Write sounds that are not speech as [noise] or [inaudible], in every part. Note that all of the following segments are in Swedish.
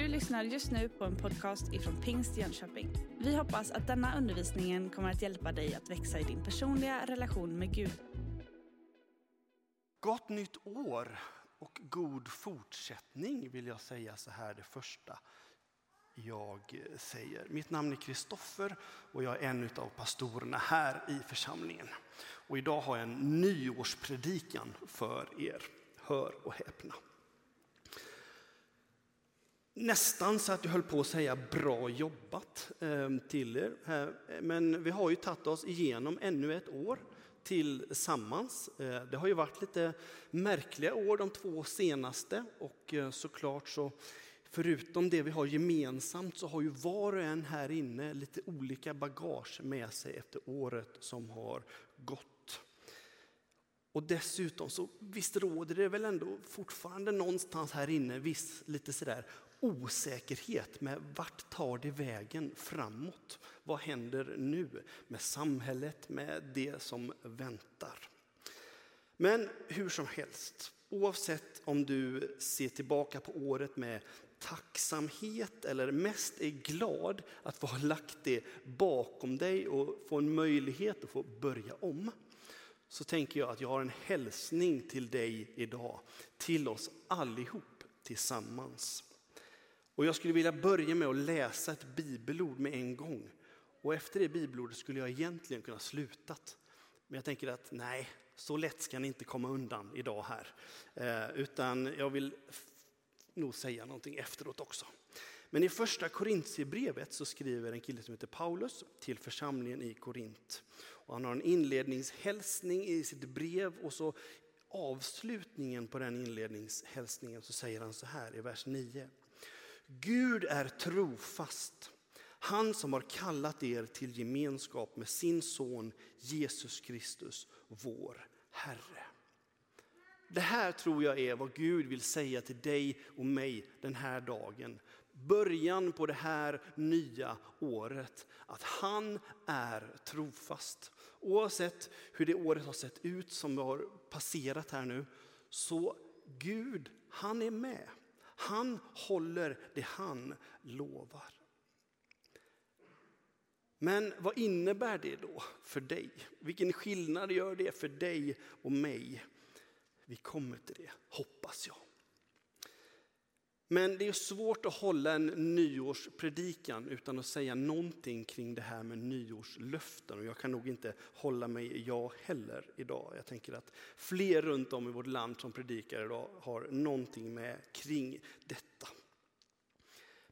Du lyssnar just nu på en podcast ifrån Pingst Jönköping. Vi hoppas att denna undervisning kommer att hjälpa dig att växa i din personliga relation med Gud. Gott nytt år och god fortsättning vill jag säga så här det första jag säger. Mitt namn är Kristoffer och jag är en av pastorerna här i församlingen. Och idag har jag en nyårspredikan för er. Hör och häpna. Nästan så att jag höll på att säga bra jobbat ehm, till er. Men vi har ju tagit oss igenom ännu ett år tillsammans. Eh, det har ju varit lite märkliga år de två senaste och eh, såklart så förutom det vi har gemensamt så har ju var och en här inne lite olika bagage med sig efter året som har gått. Och dessutom så visst råder det väl ändå fortfarande någonstans här inne viss lite sådär osäkerhet med vart tar det vägen framåt? Vad händer nu med samhället, med det som väntar? Men hur som helst, oavsett om du ser tillbaka på året med tacksamhet eller mest är glad att få ha lagt det bakom dig och få en möjlighet att få börja om så tänker jag att jag har en hälsning till dig idag, till oss allihop tillsammans. Och jag skulle vilja börja med att läsa ett bibelord med en gång. Och efter det bibelordet skulle jag egentligen kunna slutat. Men jag tänker att nej, så lätt ska ni inte komma undan idag här. Eh, utan jag vill nog säga någonting efteråt också. Men i första Korintierbrevet så skriver en kille som heter Paulus till församlingen i Korint. Och han har en inledningshälsning i sitt brev och så avslutningen på den inledningshälsningen så säger han så här i vers 9. Gud är trofast, han som har kallat er till gemenskap med sin son Jesus Kristus, vår Herre. Det här tror jag är vad Gud vill säga till dig och mig den här dagen. Början på det här nya året. Att han är trofast. Oavsett hur det året har sett ut som har passerat här nu. Så Gud, han är med. Han håller det han lovar. Men vad innebär det då för dig? Vilken skillnad gör det för dig och mig? Vi kommer till det, hoppas jag. Men det är svårt att hålla en nyårspredikan utan att säga någonting kring det här med nyårslöften. Och jag kan nog inte hålla mig jag heller idag. Jag tänker att fler runt om i vårt land som predikar idag har någonting med kring detta.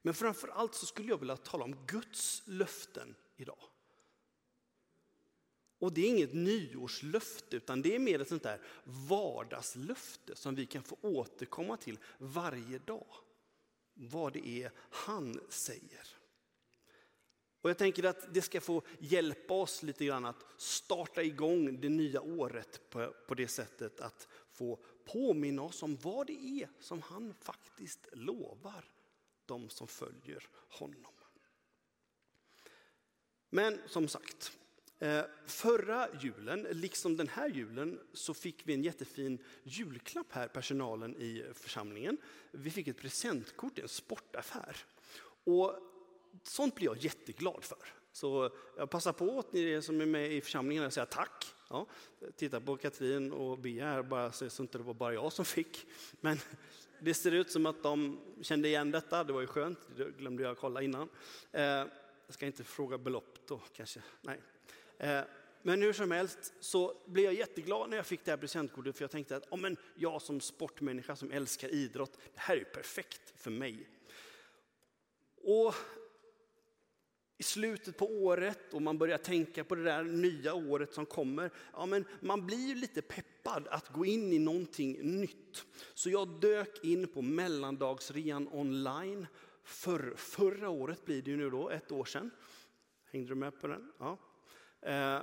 Men framför allt så skulle jag vilja tala om Guds löften idag. Och det är inget nyårslöfte utan det är mer ett sånt där vardagslöfte som vi kan få återkomma till varje dag vad det är han säger. Och jag tänker att det ska få hjälpa oss lite grann att starta igång det nya året på, på det sättet att få påminna oss om vad det är som han faktiskt lovar de som följer honom. Men som sagt, Eh, förra julen, liksom den här julen, så fick vi en jättefin julklapp här, personalen i församlingen. Vi fick ett presentkort i en sportaffär. Och sånt blir jag jätteglad för. Så jag passar på att ni som är med i församlingen att säga tack. Ja, titta på Katrin och Bea här, bara så att det var bara jag som fick. Men det ser ut som att de kände igen detta, det var ju skönt, det glömde jag kolla innan. Eh, jag ska inte fråga belopp då kanske, nej. Eh, men hur som helst så blev jag jätteglad när jag fick det här presentkortet för jag tänkte att oh, men jag som sportmänniska som älskar idrott, det här är perfekt för mig. Och i slutet på året och man börjar tänka på det där nya året som kommer, ja, men man blir lite peppad att gå in i någonting nytt. Så jag dök in på mellandagsrean online. För, förra året blir det ju nu då, ett år sedan. Hängde du med på den? Ja. Eh,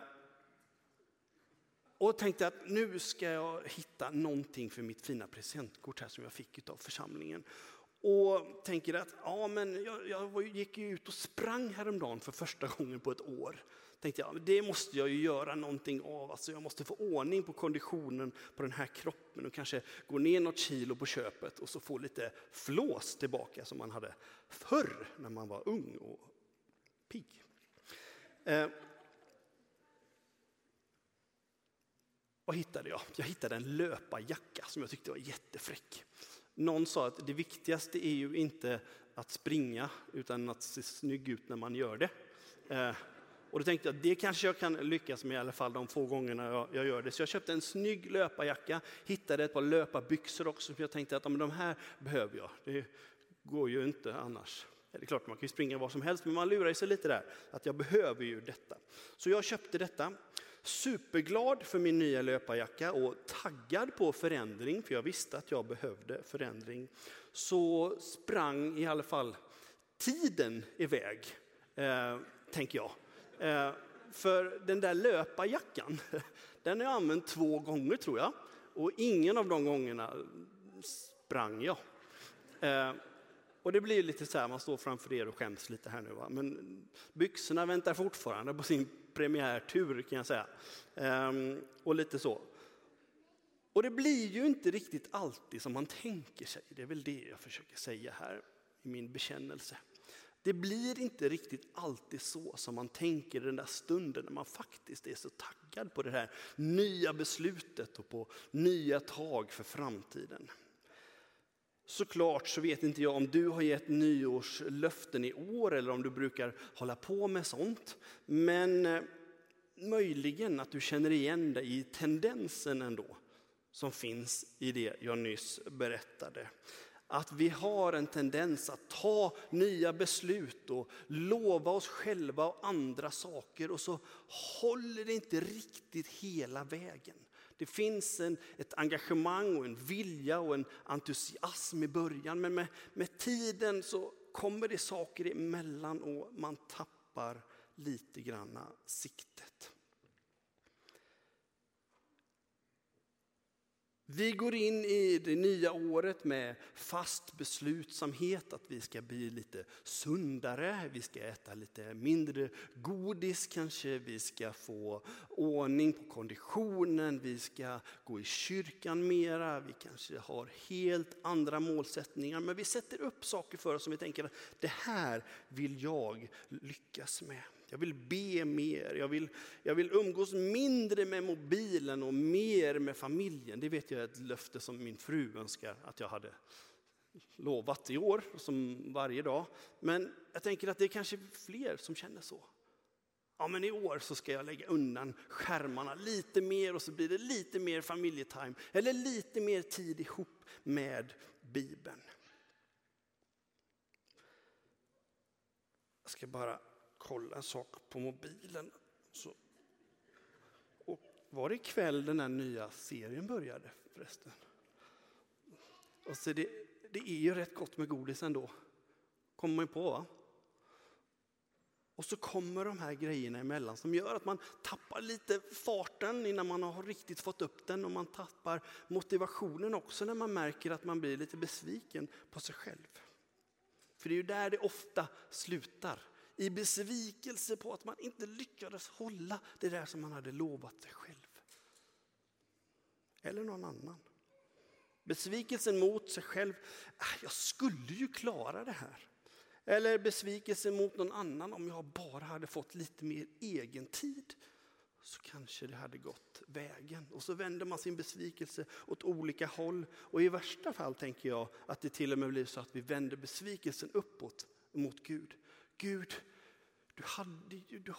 och tänkte att nu ska jag hitta någonting för mitt fina presentkort här som jag fick av församlingen. Och tänker att ja, men jag, jag gick ju ut och sprang häromdagen för första gången på ett år. tänkte jag, det måste jag ju göra någonting av. Alltså jag måste få ordning på konditionen på den här kroppen och kanske gå ner något kilo på köpet och så få lite flås tillbaka som man hade förr när man var ung och pigg. Eh. Vad hittade jag? Jag hittade en löparjacka som jag tyckte var jättefräck. Någon sa att det viktigaste är ju inte att springa utan att se snygg ut när man gör det. Eh. Och då tänkte jag det kanske jag kan lyckas med i alla fall de få gångerna jag, jag gör det. Så jag köpte en snygg löparjacka, hittade ett par löparbyxor också. som jag tänkte att ja, men de här behöver jag. Det går ju inte annars. Det är klart man kan ju springa var som helst men man lurar sig lite där. Att jag behöver ju detta. Så jag köpte detta. Superglad för min nya löparjacka och taggad på förändring för jag visste att jag behövde förändring. Så sprang i alla fall tiden iväg, eh, tänker jag. Eh, för den där löparjackan, [laughs] den har jag använt två gånger tror jag. Och ingen av de gångerna sprang jag. Eh, och det blir lite så här, man står framför er och skäms lite här nu. Va? Men byxorna väntar fortfarande på sin premiärtur kan jag säga. Ehm, och lite så. Och det blir ju inte riktigt alltid som man tänker sig. Det är väl det jag försöker säga här i min bekännelse. Det blir inte riktigt alltid så som man tänker den där stunden när man faktiskt är så taggad på det här nya beslutet och på nya tag för framtiden. Såklart så vet inte jag om du har gett nyårslöften i år eller om du brukar hålla på med sånt. Men eh, möjligen att du känner igen dig i tendensen ändå som finns i det jag nyss berättade att vi har en tendens att ta nya beslut och lova oss själva och andra saker och så håller det inte riktigt hela vägen. Det finns en, ett engagemang och en vilja och en entusiasm i början men med, med tiden så kommer det saker emellan och man tappar lite granna siktet. Vi går in i det nya året med fast beslutsamhet att vi ska bli lite sundare, vi ska äta lite mindre godis kanske, vi ska få ordning på konditionen, vi ska gå i kyrkan mera, vi kanske har helt andra målsättningar. Men vi sätter upp saker för oss som vi tänker att det här vill jag lyckas med. Jag vill be mer, jag vill, jag vill umgås mindre med mobilen och mer med familjen. Det vet jag är ett löfte som min fru önskar att jag hade lovat i år, som varje dag. Men jag tänker att det är kanske fler som känner så. Ja, men i år så ska jag lägga undan skärmarna lite mer och så blir det lite mer familjetime eller lite mer tid ihop med Bibeln. Jag ska bara kolla en sak på mobilen. Så. Och var det ikväll den här nya serien började förresten? Och så det, det är ju rätt gott med godis ändå, kommer man på va? Och så kommer de här grejerna emellan som gör att man tappar lite farten innan man har riktigt fått upp den och man tappar motivationen också när man märker att man blir lite besviken på sig själv. För det är ju där det ofta slutar i besvikelse på att man inte lyckades hålla det där som man hade lovat sig själv. Eller någon annan. Besvikelsen mot sig själv, ah, jag skulle ju klara det här. Eller besvikelsen mot någon annan, om jag bara hade fått lite mer egen tid så kanske det hade gått vägen. Och så vänder man sin besvikelse åt olika håll. Och i värsta fall tänker jag att det till och med blir så att vi vänder besvikelsen uppåt mot Gud. Gud, du hade ju, du,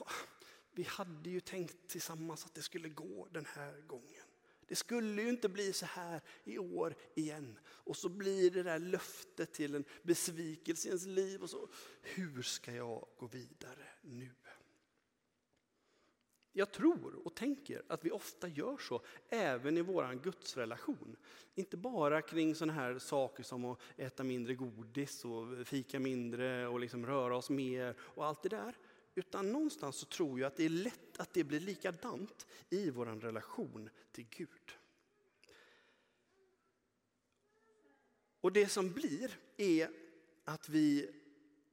vi hade ju tänkt tillsammans att det skulle gå den här gången. Det skulle ju inte bli så här i år igen. Och så blir det där löftet till en besvikelse i ens liv. Och så, hur ska jag gå vidare nu? Jag tror och tänker att vi ofta gör så även i vår gudsrelation. Inte bara kring sådana här saker som att äta mindre godis och fika mindre och liksom röra oss mer och allt det där. Utan någonstans så tror jag att det är lätt att det blir likadant i vår relation till Gud. Och det som blir är att vi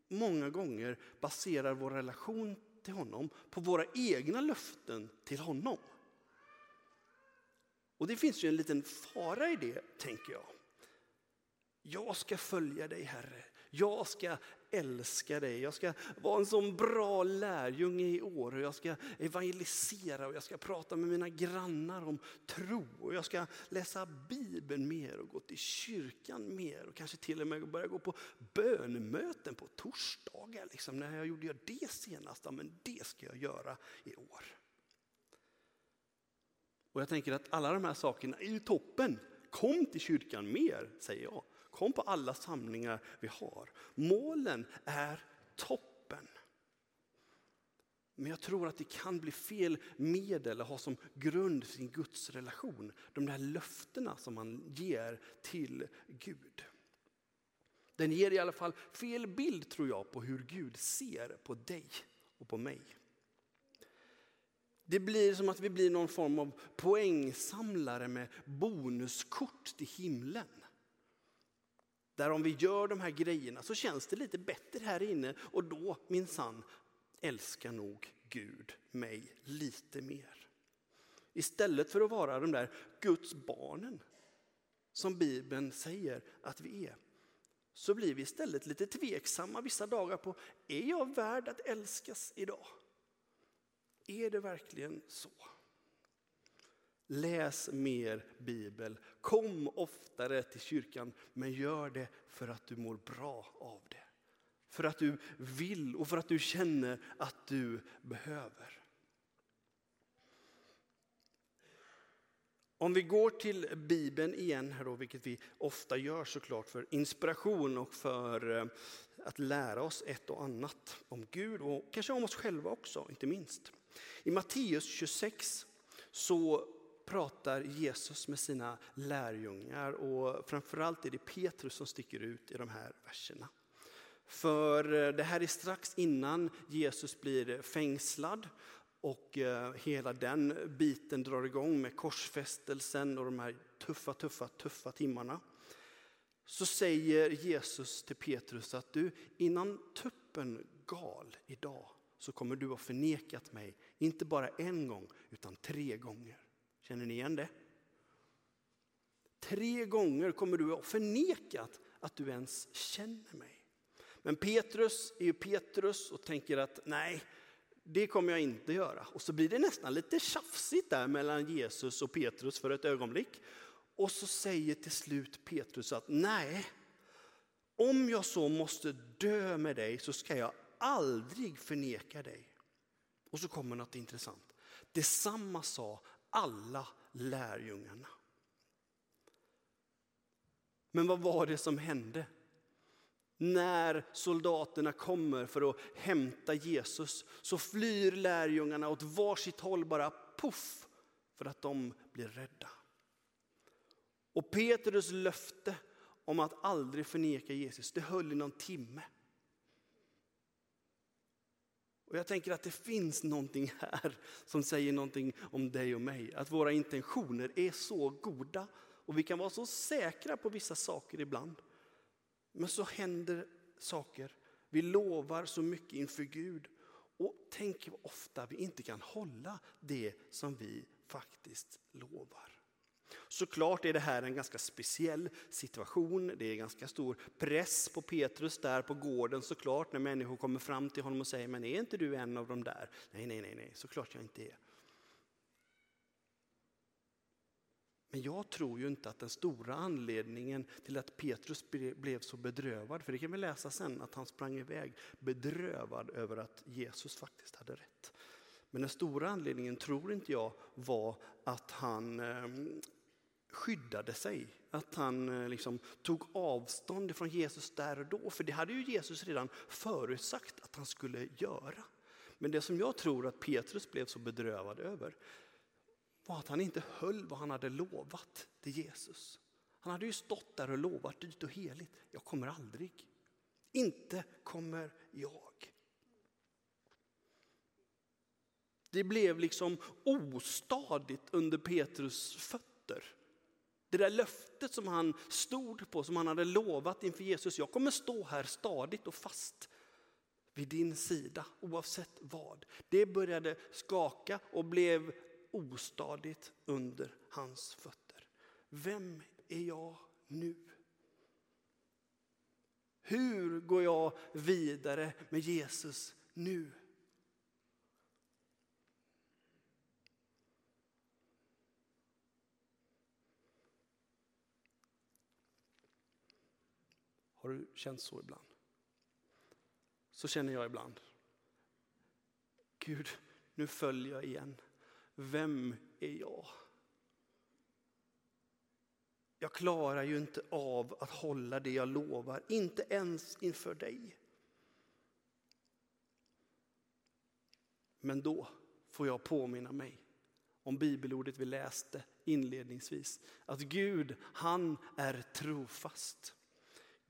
många gånger baserar vår relation till honom på våra egna löften till honom. Och det finns ju en liten fara i det, tänker jag. Jag ska följa dig, Herre. Jag ska älska dig. Jag ska vara en sån bra lärjunge i år. Och jag ska evangelisera och jag ska prata med mina grannar om tro. Och jag ska läsa Bibeln mer och gå till kyrkan mer. Och kanske till och med börja gå på bönmöten på torsdagar. Liksom. När jag gjorde det senast, ja, men det ska jag göra i år. Och jag tänker att alla de här sakerna är ju toppen. Kom till kyrkan mer, säger jag. Kom på alla samlingar vi har. Målen är toppen. Men jag tror att det kan bli fel medel att ha som grund sin Guds relation. De där löftena som man ger till Gud. Den ger i alla fall fel bild tror jag på hur Gud ser på dig och på mig. Det blir som att vi blir någon form av poängsamlare med bonuskort till himlen. Där om vi gör de här grejerna så känns det lite bättre här inne och då minsann älskar nog Gud mig lite mer. Istället för att vara de där Guds barnen som Bibeln säger att vi är så blir vi istället lite tveksamma vissa dagar på, är jag värd att älskas idag? Är det verkligen så? Läs mer Bibel, kom oftare till kyrkan, men gör det för att du mår bra av det. För att du vill och för att du känner att du behöver. Om vi går till Bibeln igen, här då, vilket vi ofta gör såklart för inspiration och för eh, att lära oss ett och annat om Gud och kanske om oss själva också, inte minst. I Matteus 26 så pratar Jesus med sina lärjungar och framförallt är det Petrus som sticker ut i de här verserna. För eh, det här är strax innan Jesus blir fängslad och eh, hela den biten drar igång med korsfästelsen och de här tuffa, tuffa, tuffa timmarna. Så säger Jesus till Petrus att du innan tuppen gal idag så kommer du ha förnekat mig, inte bara en gång utan tre gånger. Känner ni igen det? Tre gånger kommer du ha förnekat att du ens känner mig. Men Petrus är ju Petrus och tänker att nej, det kommer jag inte göra. Och så blir det nästan lite tjafsigt där mellan Jesus och Petrus för ett ögonblick. Och så säger till slut Petrus att nej, om jag så måste dö med dig så ska jag aldrig förneka dig. Och så kommer något intressant. Detsamma sa alla lärjungarna. Men vad var det som hände? När soldaterna kommer för att hämta Jesus så flyr lärjungarna åt varsitt håll bara puff för att de blir rädda. Och Petrus löfte om att aldrig förneka Jesus, det höll i någon timme. Och jag tänker att det finns någonting här som säger någonting om dig och mig. Att våra intentioner är så goda och vi kan vara så säkra på vissa saker ibland. Men så händer saker. Vi lovar så mycket inför Gud och tänk ofta vi inte kan hålla det som vi faktiskt lovar. Såklart är det här en ganska speciell situation. Det är ganska stor press på Petrus där på gården såklart när människor kommer fram till honom och säger men är inte du en av dem där? Nej, nej, nej, nej, såklart jag inte är. Men jag tror ju inte att den stora anledningen till att Petrus blev så bedrövad, för det kan vi läsa sen, att han sprang iväg bedrövad över att Jesus faktiskt hade rätt. Men den stora anledningen tror inte jag var att han ehm, skyddade sig. Att han eh, liksom tog avstånd från Jesus där och då. För det hade ju Jesus redan förutsagt att han skulle göra. Men det som jag tror att Petrus blev så bedrövad över var att han inte höll vad han hade lovat till Jesus. Han hade ju stått där och lovat dyrt och heligt. Jag kommer aldrig. Inte kommer jag. Det blev liksom ostadigt under Petrus fötter. Det där löftet som han stod på, som han hade lovat inför Jesus. Jag kommer stå här stadigt och fast. vid din sida oavsett vad. Det började skaka och blev ostadigt under hans fötter. Vem är jag nu? Hur går jag vidare med Jesus nu? Har du känt så ibland? Så känner jag ibland. Gud, nu följer jag igen. Vem är jag? Jag klarar ju inte av att hålla det jag lovar, inte ens inför dig. Men då får jag påminna mig om bibelordet vi läste inledningsvis. Att Gud, han är trofast.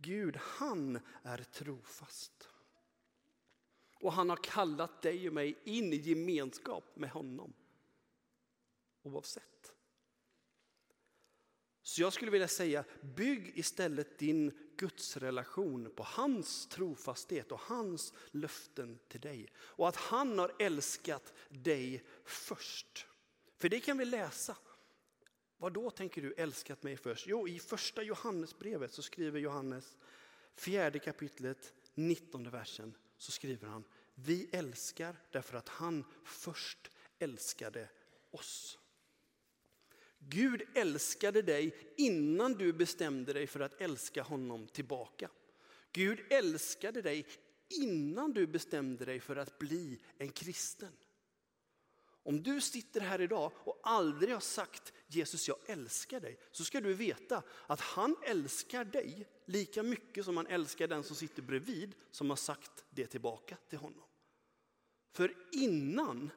Gud, han är trofast. Och han har kallat dig och mig in i gemenskap med honom. Oavsett. Så jag skulle vilja säga, bygg istället din gudsrelation på hans trofasthet och hans löften till dig. Och att han har älskat dig först. För det kan vi läsa. Vad då tänker du älskat mig först? Jo, i första Johannesbrevet så skriver Johannes, fjärde kapitlet, 19 versen, så skriver han, vi älskar därför att han först älskade oss. Gud älskade dig innan du bestämde dig för att älska honom tillbaka. Gud älskade dig innan du bestämde dig för att bli en kristen. Om du sitter här idag och aldrig har sagt Jesus jag älskar dig så ska du veta att han älskar dig lika mycket som han älskar den som sitter bredvid som har sagt det tillbaka till honom. För innan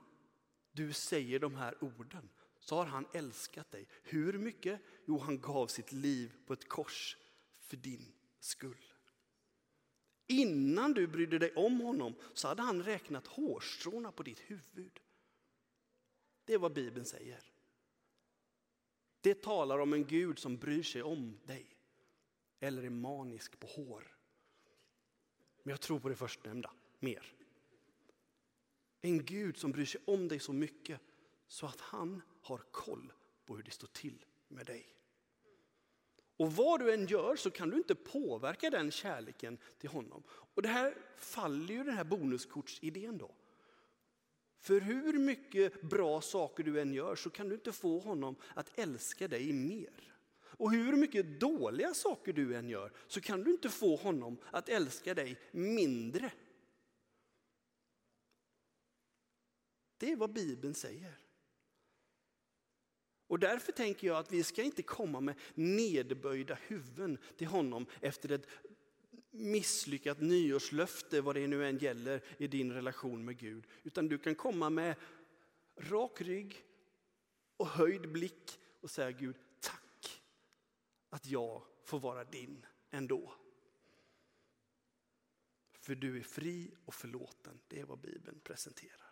du säger de här orden så har han älskat dig. Hur mycket? Jo, han gav sitt liv på ett kors för din skull. Innan du brydde dig om honom så hade han räknat hårstråna på ditt huvud. Det är vad Bibeln säger. Det talar om en Gud som bryr sig om dig. Eller är manisk på hår. Men jag tror på det förstnämnda mer. En Gud som bryr sig om dig så mycket så att han har koll på hur det står till med dig. Och vad du än gör så kan du inte påverka den kärleken till honom. Och det här faller ju den här bonuskortsidén då. För hur mycket bra saker du än gör så kan du inte få honom att älska dig mer. Och hur mycket dåliga saker du än gör så kan du inte få honom att älska dig mindre. Det är vad Bibeln säger. Och därför tänker jag att vi ska inte komma med nedböjda huvuden till honom efter ett misslyckat nyårslöfte, vad det nu än gäller i din relation med Gud. Utan du kan komma med rak rygg och höjd blick och säga Gud, tack att jag får vara din ändå. För du är fri och förlåten, det är vad Bibeln presenterar.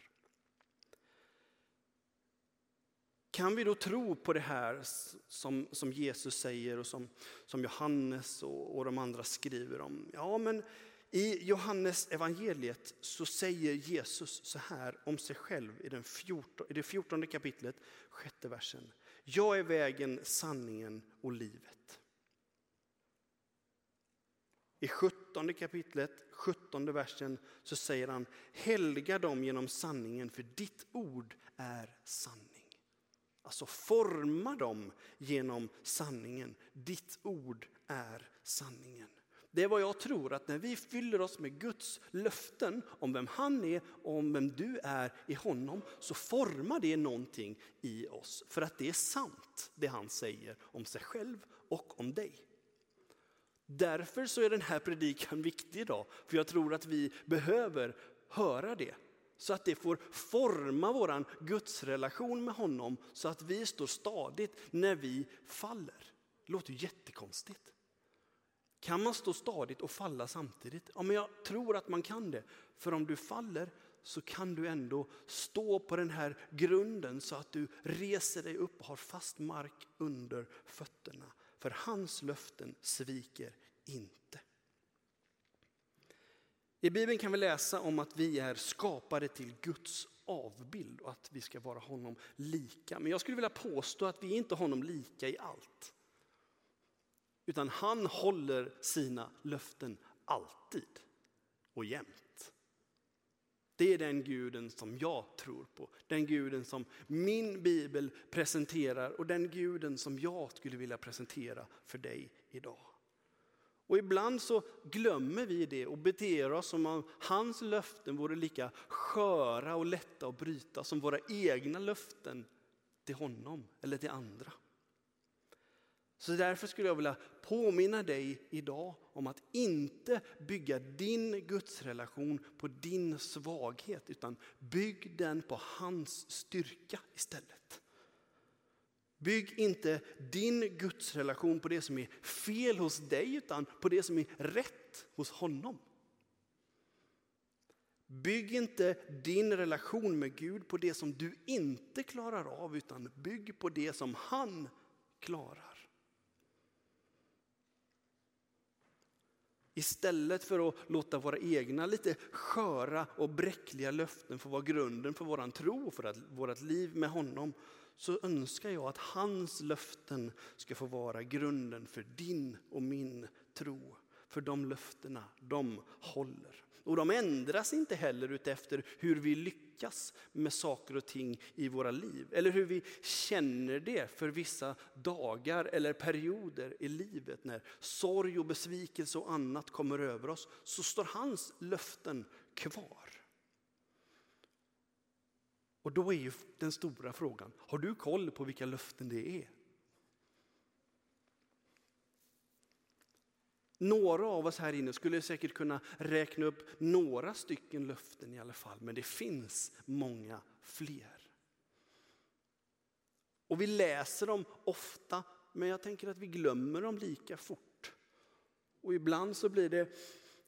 Kan vi då tro på det här som, som Jesus säger och som, som Johannes och, och de andra skriver om? Ja, men i Johannes evangeliet så säger Jesus så här om sig själv i, den 14, i det fjortonde kapitlet, sjätte versen. Jag är vägen, sanningen och livet. I sjuttonde kapitlet, sjuttonde versen så säger han, helga dem genom sanningen för ditt ord är sanning. Alltså forma dem genom sanningen. Ditt ord är sanningen. Det är vad jag tror att när vi fyller oss med Guds löften om vem han är och om vem du är i honom så formar det någonting i oss. För att det är sant det han säger om sig själv och om dig. Därför så är den här predikan [laughs] viktig idag. För jag tror att vi behöver höra det. Så att det får forma vår gudsrelation med honom så att vi står stadigt när vi faller. Det låter jättekonstigt. Kan man stå stadigt och falla samtidigt? Ja, men jag tror att man kan det. För om du faller så kan du ändå stå på den här grunden så att du reser dig upp och har fast mark under fötterna. För hans löften sviker inte. I Bibeln kan vi läsa om att vi är skapade till Guds avbild och att vi ska vara honom lika. Men jag skulle vilja påstå att vi är inte honom lika i allt. Utan han håller sina löften alltid och jämt. Det är den guden som jag tror på, den guden som min bibel presenterar och den guden som jag skulle vilja presentera för dig idag. Och ibland så glömmer vi det och beter oss som om hans löften vore lika sköra och lätta att bryta som våra egna löften till honom eller till andra. Så därför skulle jag vilja påminna dig idag om att inte bygga din gudsrelation på din svaghet utan bygg den på hans styrka istället. Bygg inte din gudsrelation på det som är fel hos dig utan på det som är rätt hos honom. Bygg inte din relation med Gud på det som du inte klarar av utan bygg på det som han klarar. Istället för att låta våra egna lite sköra och bräckliga löften få vara grunden för vår tro och för vårt liv med honom så önskar jag att hans löften ska få vara grunden för din och min tro. För de löftena, de håller. Och de ändras inte heller utefter hur vi lyckas med saker och ting i våra liv. Eller hur vi känner det för vissa dagar eller perioder i livet. När sorg och besvikelse och annat kommer över oss så står hans löften kvar. Och då är ju den stora frågan, har du koll på vilka löften det är? Några av oss här inne skulle säkert kunna räkna upp några stycken löften i alla fall, men det finns många fler. Och vi läser dem ofta, men jag tänker att vi glömmer dem lika fort. Och ibland så blir det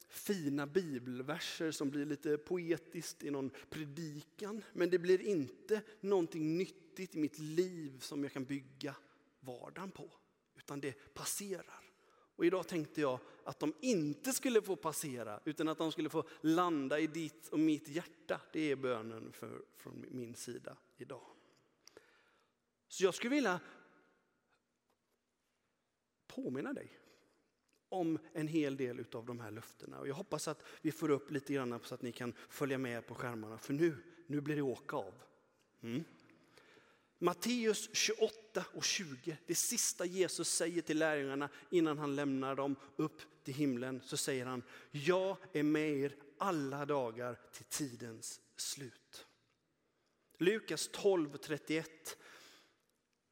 fina bibelverser som blir lite poetiskt i någon predikan. Men det blir inte någonting nyttigt i mitt liv som jag kan bygga vardagen på. Utan det passerar. Och idag tänkte jag att de inte skulle få passera utan att de skulle få landa i ditt och mitt hjärta. Det är bönen för, från min sida idag. Så jag skulle vilja påminna dig om en hel del av de här löftena. Och jag hoppas att vi får upp lite grann så att ni kan följa med på skärmarna, för nu, nu blir det åka av. Mm. Matteus 28 och 20, det sista Jesus säger till lärjungarna innan han lämnar dem upp till himlen, så säger han, jag är med er alla dagar till tidens slut. Lukas 12, 31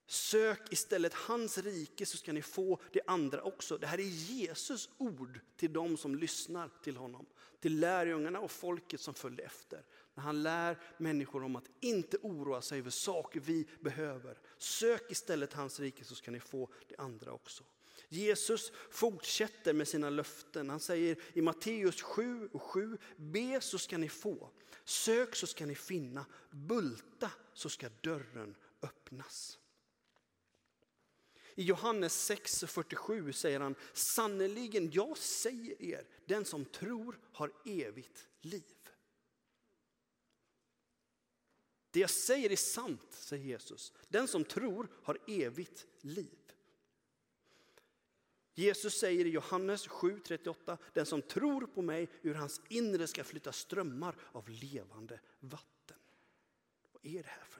Sök istället hans rike så ska ni få det andra också. Det här är Jesus ord till dem som lyssnar till honom. Till lärjungarna och folket som följde efter. När han lär människor om att inte oroa sig över saker vi behöver. Sök istället hans rike så ska ni få det andra också. Jesus fortsätter med sina löften. Han säger i Matteus 7 och 7, be så ska ni få. Sök så ska ni finna. Bulta så ska dörren öppnas. I Johannes 6.47 säger han, sannerligen jag säger er, den som tror har evigt liv. Det jag säger är sant, säger Jesus. Den som tror har evigt liv. Jesus säger i Johannes 7.38, den som tror på mig, ur hans inre ska flytta strömmar av levande vatten. Vad är det här för?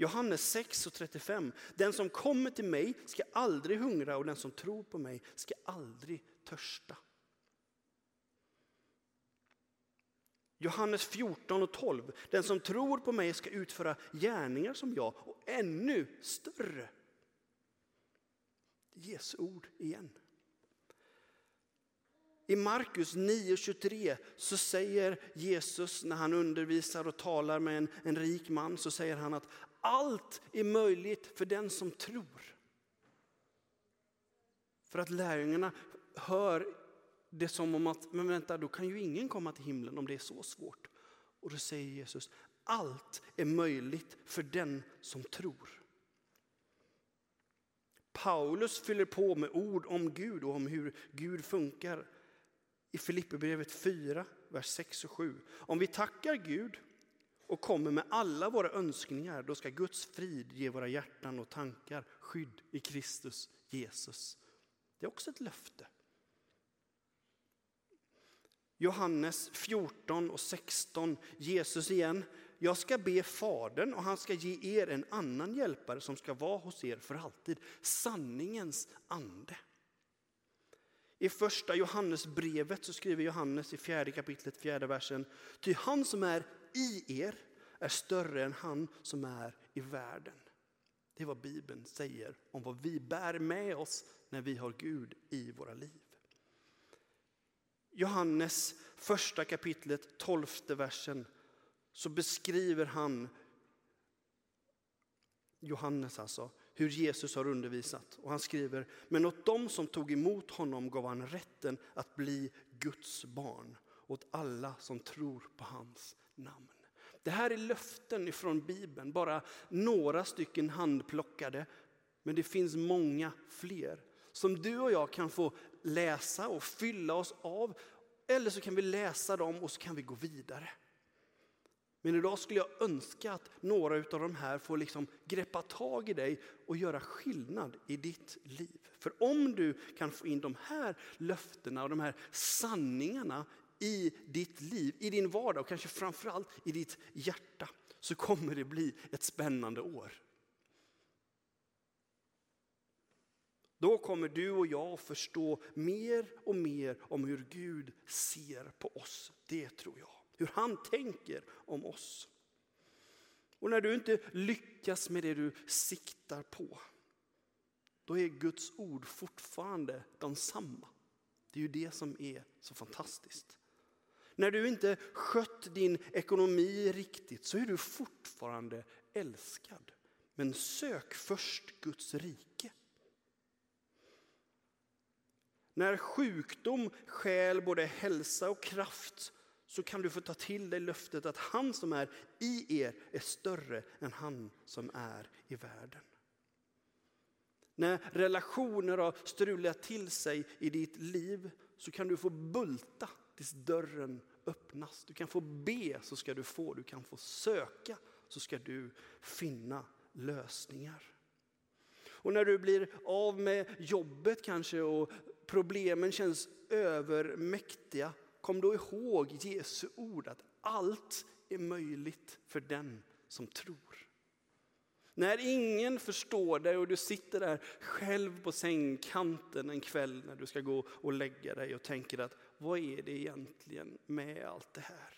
Johannes 6 och 35. Den som kommer till mig ska aldrig hungra och den som tror på mig ska aldrig törsta. Johannes 14 och 12. Den som tror på mig ska utföra gärningar som jag och ännu större. Jesu ord igen. I Markus 9.23 så säger Jesus när han undervisar och talar med en, en rik man så säger han att allt är möjligt för den som tror. För att lärjungarna hör det som om att, men vänta, då kan ju ingen komma till himlen om det är så svårt. Och då säger Jesus, allt är möjligt för den som tror. Paulus fyller på med ord om Gud och om hur Gud funkar. I Filipperbrevet 4 vers 6 och 7. Om vi tackar Gud och kommer med alla våra önskningar, då ska Guds frid ge våra hjärtan och tankar skydd i Kristus Jesus. Det är också ett löfte. Johannes 14 och 16, Jesus igen. Jag ska be Fadern och han ska ge er en annan hjälpare som ska vara hos er för alltid. Sanningens ande. I första Johannesbrevet så skriver Johannes i fjärde kapitlet, fjärde versen. Ty han som är i er är större än han som är i världen. Det är vad Bibeln säger om vad vi bär med oss när vi har Gud i våra liv. Johannes första kapitlet, tolfte versen, så beskriver han, Johannes alltså, hur Jesus har undervisat. Och han skriver, men åt dem som tog emot honom gav han rätten att bli Guds barn, åt alla som tror på hans namn. Det här är löften ifrån Bibeln, bara några stycken handplockade. Men det finns många fler som du och jag kan få läsa och fylla oss av. Eller så kan vi läsa dem och så kan vi gå vidare. Men idag skulle jag önska att några av de här får liksom greppa tag i dig och göra skillnad i ditt liv. För om du kan få in de här löftena och de här sanningarna i ditt liv, i din vardag och kanske framförallt i ditt hjärta så kommer det bli ett spännande år. Då kommer du och jag förstå mer och mer om hur Gud ser på oss. Det tror jag. Hur han tänker om oss. Och när du inte lyckas med det du siktar på, då är Guds ord fortfarande de samma. Det är ju det som är så fantastiskt. När du inte skött din ekonomi riktigt så är du fortfarande älskad. Men sök först Guds rike. När sjukdom stjäl både hälsa och kraft så kan du få ta till dig löftet att han som är i er är större än han som är i världen. När relationer har strulat till sig i ditt liv så kan du få bulta tills dörren öppnas. Du kan få be så ska du få, du kan få söka så ska du finna lösningar. Och när du blir av med jobbet kanske och problemen känns övermäktiga, kom då ihåg Jesu ord att allt är möjligt för den som tror. När ingen förstår dig och du sitter där själv på sängkanten en kväll när du ska gå och lägga dig och tänker att vad är det egentligen med allt det här?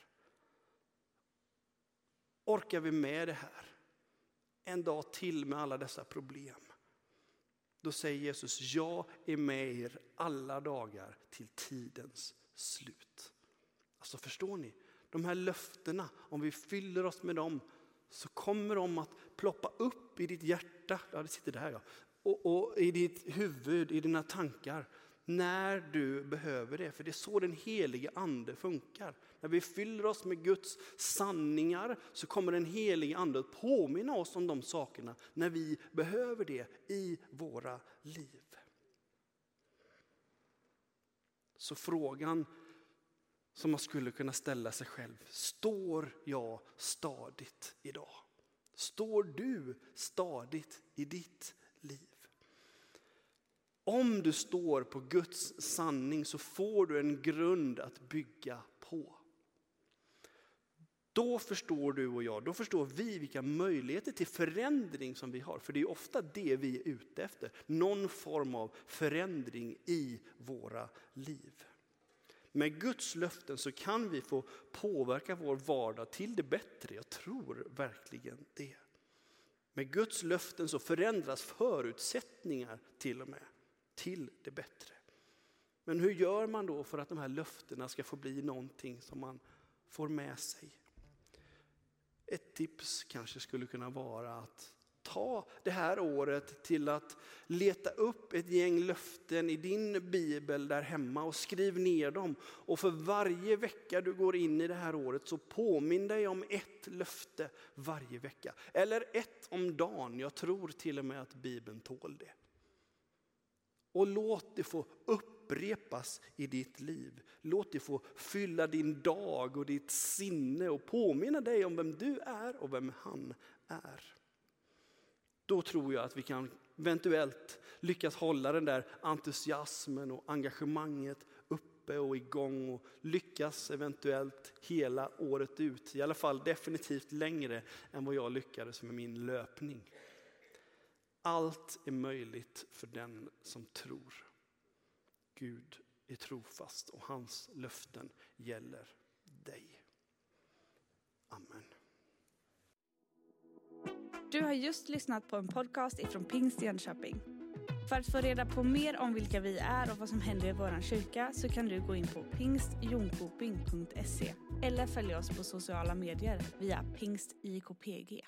Orkar vi med det här? En dag till med alla dessa problem. Då säger Jesus, jag är med er alla dagar till tidens slut. Alltså förstår ni? De här löftena, om vi fyller oss med dem så kommer de att ploppa upp i ditt hjärta, ja det sitter där ja, och, och i ditt huvud, i dina tankar när du behöver det. För det är så den helige ande funkar. När vi fyller oss med Guds sanningar så kommer den helige ande att påminna oss om de sakerna när vi behöver det i våra liv. Så frågan som man skulle kunna ställa sig själv, står jag stadigt idag? Står du stadigt i ditt liv? Om du står på Guds sanning så får du en grund att bygga på. Då förstår du och jag, då förstår vi vilka möjligheter till förändring som vi har. För det är ofta det vi är ute efter, någon form av förändring i våra liv. Med Guds löften så kan vi få påverka vår vardag till det bättre. Jag tror verkligen det. Med Guds löften så förändras förutsättningar till och med till det bättre. Men hur gör man då för att de här löftena ska få bli någonting som man får med sig? Ett tips kanske skulle kunna vara att ta det här året till att leta upp ett gäng löften i din bibel där hemma och skriv ner dem. Och för varje vecka du går in i det här året så påminn dig om ett löfte varje vecka. Eller ett om dagen, jag tror till och med att bibeln tål det. Och låt det få upprepas i ditt liv. Låt det få fylla din dag och ditt sinne och påminna dig om vem du är och vem han är. Då tror jag att vi kan eventuellt lyckas hålla den där entusiasmen och engagemanget uppe och igång och lyckas eventuellt hela året ut. I alla fall definitivt längre än vad jag lyckades med min löpning. Allt är möjligt för den som tror. Gud är trofast och hans löften gäller dig. Amen. Du har just lyssnat på en podcast ifrån Pingst Jönköping. För att få reda på mer om vilka vi är och vad som händer i vår kyrka så kan du gå in på pingstjonkoping.se eller följa oss på sociala medier via pingstjkpg.